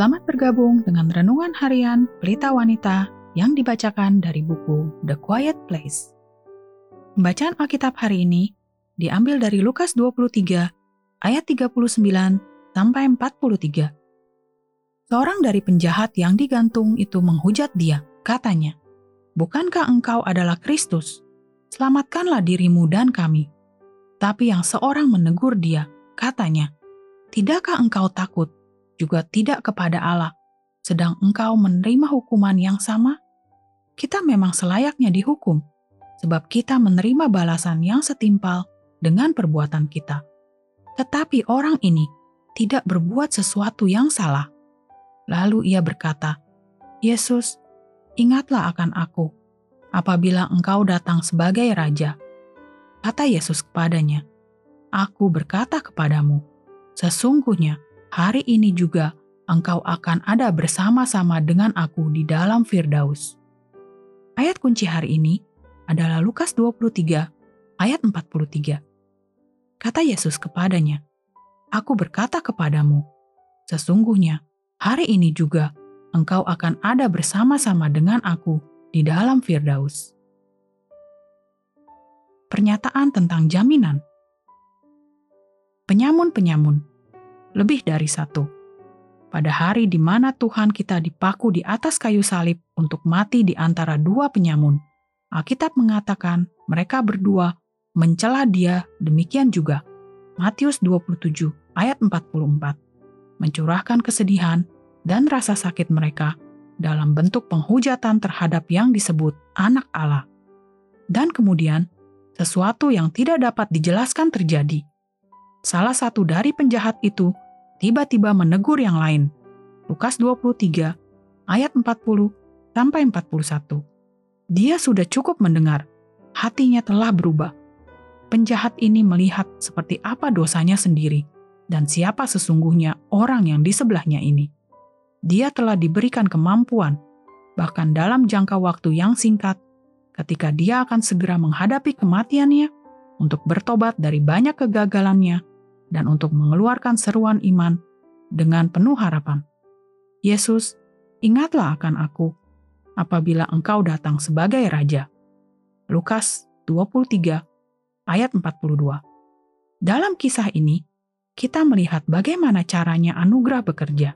Selamat bergabung dengan renungan harian Pelita Wanita yang dibacakan dari buku The Quiet Place. Pembacaan Alkitab hari ini diambil dari Lukas 23 ayat 39 sampai 43. Seorang dari penjahat yang digantung itu menghujat dia, katanya, "Bukankah engkau adalah Kristus? Selamatkanlah dirimu dan kami." Tapi yang seorang menegur dia, katanya, "Tidakkah engkau takut juga tidak kepada Allah, sedang engkau menerima hukuman yang sama? Kita memang selayaknya dihukum, sebab kita menerima balasan yang setimpal dengan perbuatan kita. Tetapi orang ini tidak berbuat sesuatu yang salah. Lalu ia berkata, "Yesus, ingatlah akan aku apabila engkau datang sebagai raja." Kata Yesus kepadanya, "Aku berkata kepadamu, sesungguhnya hari ini juga engkau akan ada bersama-sama dengan aku di dalam Firdaus. Ayat kunci hari ini adalah Lukas 23 ayat 43. Kata Yesus kepadanya, Aku berkata kepadamu, sesungguhnya hari ini juga engkau akan ada bersama-sama dengan aku di dalam Firdaus. Pernyataan tentang jaminan Penyamun-penyamun lebih dari satu. Pada hari di mana Tuhan kita dipaku di atas kayu salib untuk mati di antara dua penyamun, Alkitab mengatakan mereka berdua mencela dia demikian juga. Matius 27 ayat 44 mencurahkan kesedihan dan rasa sakit mereka dalam bentuk penghujatan terhadap yang disebut anak Allah. Dan kemudian, sesuatu yang tidak dapat dijelaskan terjadi salah satu dari penjahat itu tiba-tiba menegur yang lain. Lukas 23 ayat 40 sampai 41. Dia sudah cukup mendengar, hatinya telah berubah. Penjahat ini melihat seperti apa dosanya sendiri dan siapa sesungguhnya orang yang di sebelahnya ini. Dia telah diberikan kemampuan, bahkan dalam jangka waktu yang singkat, ketika dia akan segera menghadapi kematiannya untuk bertobat dari banyak kegagalannya dan untuk mengeluarkan seruan iman dengan penuh harapan. Yesus, ingatlah akan aku apabila engkau datang sebagai Raja. Lukas 23 ayat 42 Dalam kisah ini, kita melihat bagaimana caranya anugerah bekerja.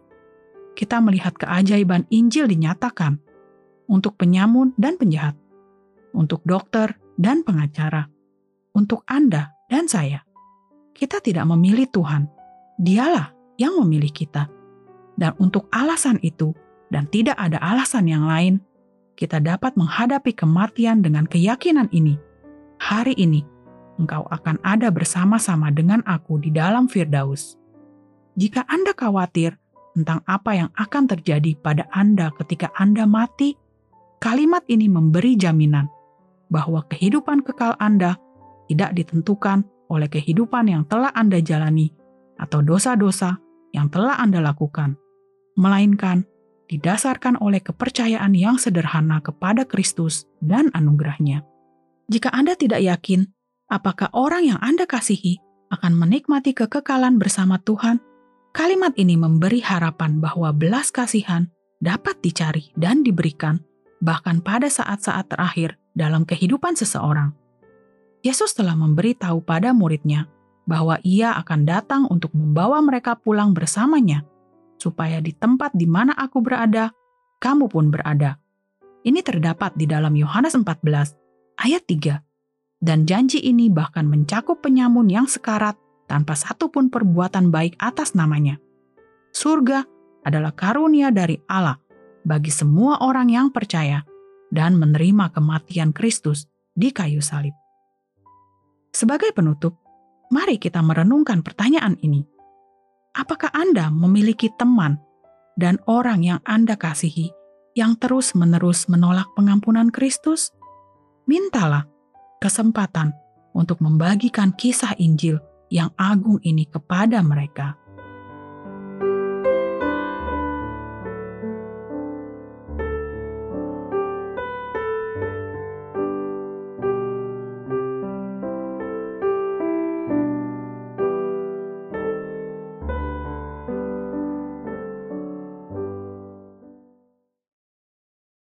Kita melihat keajaiban Injil dinyatakan untuk penyamun dan penjahat, untuk dokter dan pengacara, untuk Anda dan saya kita tidak memilih Tuhan. Dialah yang memilih kita. Dan untuk alasan itu, dan tidak ada alasan yang lain, kita dapat menghadapi kematian dengan keyakinan ini. Hari ini, engkau akan ada bersama-sama dengan aku di dalam Firdaus. Jika Anda khawatir tentang apa yang akan terjadi pada Anda ketika Anda mati, kalimat ini memberi jaminan bahwa kehidupan kekal Anda tidak ditentukan oleh kehidupan yang telah Anda jalani atau dosa-dosa yang telah Anda lakukan, melainkan didasarkan oleh kepercayaan yang sederhana kepada Kristus dan anugerahnya. Jika Anda tidak yakin apakah orang yang Anda kasihi akan menikmati kekekalan bersama Tuhan, kalimat ini memberi harapan bahwa belas kasihan dapat dicari dan diberikan bahkan pada saat-saat terakhir dalam kehidupan seseorang. Yesus telah memberitahu pada muridnya bahwa ia akan datang untuk membawa mereka pulang bersamanya, supaya di tempat di mana aku berada, kamu pun berada. Ini terdapat di dalam Yohanes 14 ayat 3. Dan janji ini bahkan mencakup penyamun yang sekarat tanpa satupun perbuatan baik atas namanya. Surga adalah karunia dari Allah bagi semua orang yang percaya dan menerima kematian Kristus di kayu salib. Sebagai penutup, mari kita merenungkan pertanyaan ini. Apakah Anda memiliki teman dan orang yang Anda kasihi yang terus-menerus menolak pengampunan Kristus? Mintalah kesempatan untuk membagikan kisah Injil yang agung ini kepada mereka.